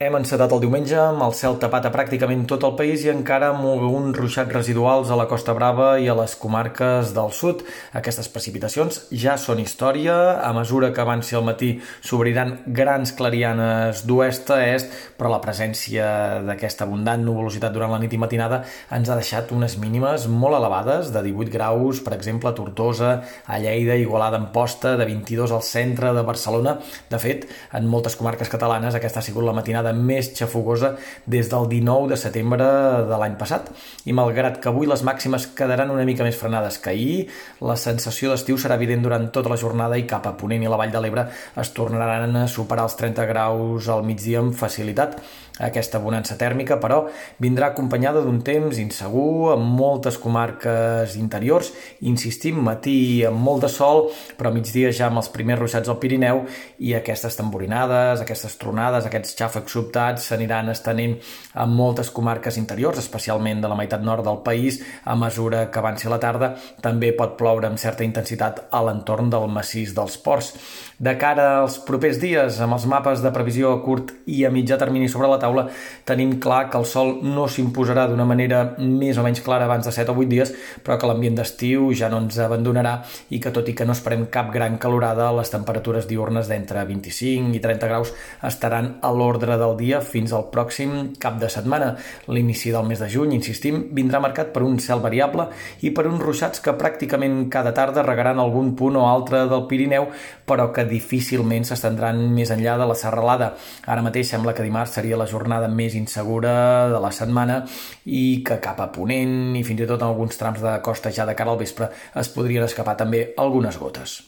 Hem encetat el diumenge amb el cel tapat a pràcticament tot el país i encara amb alguns ruixats residuals a la Costa Brava i a les comarques del sud. Aquestes precipitacions ja són història. A mesura que avanci el matí s'obriran grans clarianes d'oest a est, però la presència d'aquesta abundant nuvolositat durant la nit i matinada ens ha deixat unes mínimes molt elevades, de 18 graus, per exemple, a Tortosa, a Lleida, Igualada, Amposta, de 22 al centre de Barcelona. De fet, en moltes comarques catalanes aquesta ha sigut la matinada jornada més xafogosa des del 19 de setembre de l'any passat. I malgrat que avui les màximes quedaran una mica més frenades que ahir, la sensació d'estiu serà evident durant tota la jornada i cap a Ponent i la Vall de l'Ebre es tornaran a superar els 30 graus al migdia amb facilitat. Aquesta bonança tèrmica, però, vindrà acompanyada d'un temps insegur amb moltes comarques interiors, insistim, matí amb molt de sol, però a migdia ja amb els primers ruixats al Pirineu i aquestes tamborinades, aquestes tronades, aquests xàfecs sobtats s'aniran estenent a moltes comarques interiors, especialment de la meitat nord del país, a mesura que avanci la tarda, també pot ploure amb certa intensitat a l'entorn del massís dels ports. De cara als propers dies, amb els mapes de previsió a curt i a mitjà termini sobre la taula, tenim clar que el sol no s'imposarà d'una manera més o menys clara abans de 7 o 8 dies, però que l'ambient d'estiu ja no ens abandonarà i que tot i que no esperem cap gran calorada, les temperatures diurnes d'entre 25 i 30 graus estaran a l'ordre del dia fins al pròxim cap de setmana. L'inici del mes de juny, insistim, vindrà marcat per un cel variable i per uns ruixats que pràcticament cada tarda regaran algun punt o altre del Pirineu, però que difícilment s'estendran més enllà de la serralada. Ara mateix sembla que dimarts seria la jornada més insegura de la setmana i que cap a Ponent i fins i tot en alguns trams de costa ja de cara al vespre es podrien escapar també algunes gotes.